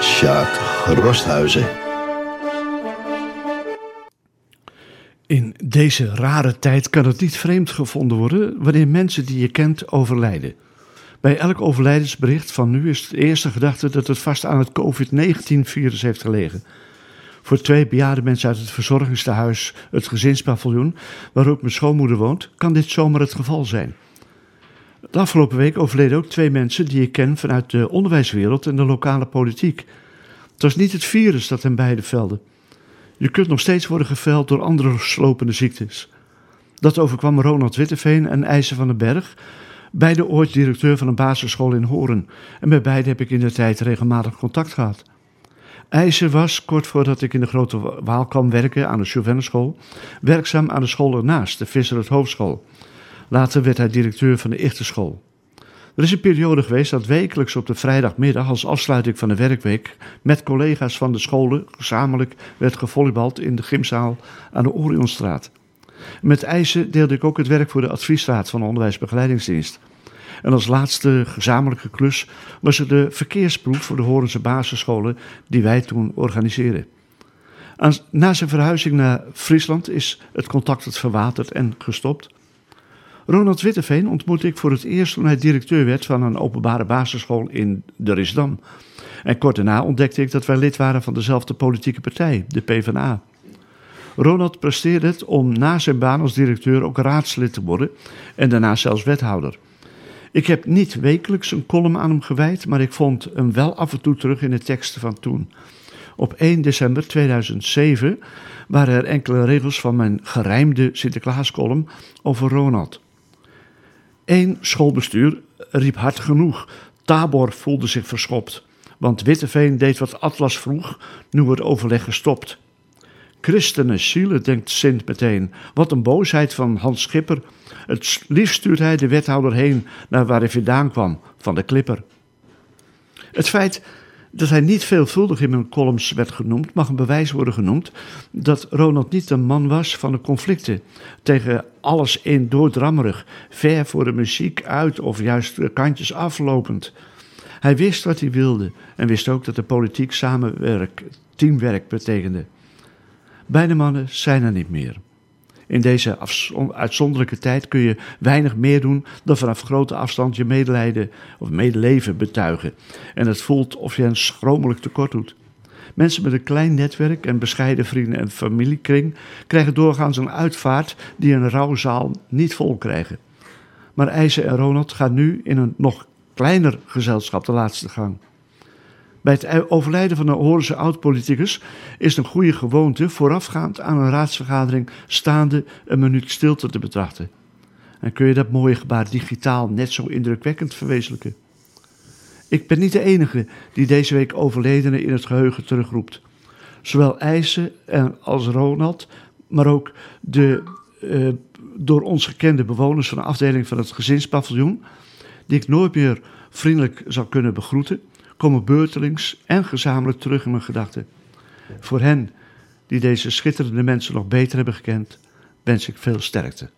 Sjaak Rosthuizen. In deze rare tijd kan het niet vreemd gevonden worden wanneer mensen die je kent overlijden. Bij elk overlijdensbericht van nu is de eerste gedachte dat het vast aan het COVID-19-virus heeft gelegen. Voor twee bejaarde mensen uit het verzorgingstehuis, het gezinspaviljoen, waar ook mijn schoonmoeder woont, kan dit zomaar het geval zijn. De afgelopen week overleden ook twee mensen die ik ken vanuit de onderwijswereld en de lokale politiek. Het was niet het virus dat hen beide velde. Je kunt nog steeds worden geveld door andere slopende ziektes. Dat overkwam Ronald Witteveen en IJzer van den Berg, beide ooit directeur van een basisschool in Horen. En bij beide heb ik in de tijd regelmatig contact gehad. IJzer was, kort voordat ik in de Grote Waal kwam werken aan de Chauvineschool, werkzaam aan de school ernaast, de Visser het Hoofdschool. Later werd hij directeur van de Ichterschool. Er is een periode geweest dat wekelijks op de vrijdagmiddag als afsluiting van de werkweek met collega's van de scholen gezamenlijk werd gevolleybald in de gymzaal aan de Orionstraat. Met IJzer deelde ik ook het werk voor de adviesraad van de onderwijsbegeleidingsdienst. En als laatste gezamenlijke klus was er de verkeersproef voor de Horense basisscholen die wij toen organiseerden. Na zijn verhuizing naar Friesland is het contact het verwaterd en gestopt. Ronald Witteveen ontmoette ik voor het eerst toen hij directeur werd van een openbare basisschool in de Risdam. En kort daarna ontdekte ik dat wij lid waren van dezelfde politieke partij, de PvdA. Ronald presteerde het om na zijn baan als directeur ook raadslid te worden en daarna zelfs wethouder. Ik heb niet wekelijks een column aan hem gewijd, maar ik vond hem wel af en toe terug in de teksten van toen. Op 1 december 2007 waren er enkele regels van mijn gerijmde Sinterklaascolumn over Ronald. Eén schoolbestuur riep hard genoeg. Tabor voelde zich verschopt. Want Witteveen deed wat Atlas vroeg, nu wordt overleg gestopt. Christenen zielen, denkt Sint meteen. Wat een boosheid van Hans Schipper. Het liefst stuurt hij de wethouder heen naar waar hij vandaan kwam, van de Klipper. Het feit dat hij niet veelvuldig in mijn columns werd genoemd, mag een bewijs worden genoemd dat Ronald niet een man was van de conflicten. Tegen alles in doordrammerig, ver voor de muziek uit of juist de kantjes aflopend. Hij wist wat hij wilde en wist ook dat de politiek samenwerk, teamwerk betekende. Beide mannen zijn er niet meer. In deze uitzonderlijke tijd kun je weinig meer doen dan vanaf grote afstand je medelijden of medeleven betuigen. En het voelt of je een schromelijk tekort doet. Mensen met een klein netwerk en bescheiden vrienden- en familiekring krijgen doorgaans een uitvaart die een rouwzaal niet vol krijgen. Maar IJzer en Ronald gaan nu in een nog kleiner gezelschap de laatste gang. Bij het overlijden van een Horense oud-politicus is een goede gewoonte voorafgaand aan een raadsvergadering staande een minuut stilte te betrachten. En kun je dat mooie gebaar digitaal net zo indrukwekkend verwezenlijken. Ik ben niet de enige die deze week overledenen in het geheugen terugroept. Zowel IJssen als Ronald, maar ook de uh, door ons gekende bewoners van de afdeling van het gezinspaviljoen, die ik nooit meer vriendelijk zou kunnen begroeten komen beurtelings en gezamenlijk terug in mijn gedachten. Voor hen die deze schitterende mensen nog beter hebben gekend, wens ik veel sterkte.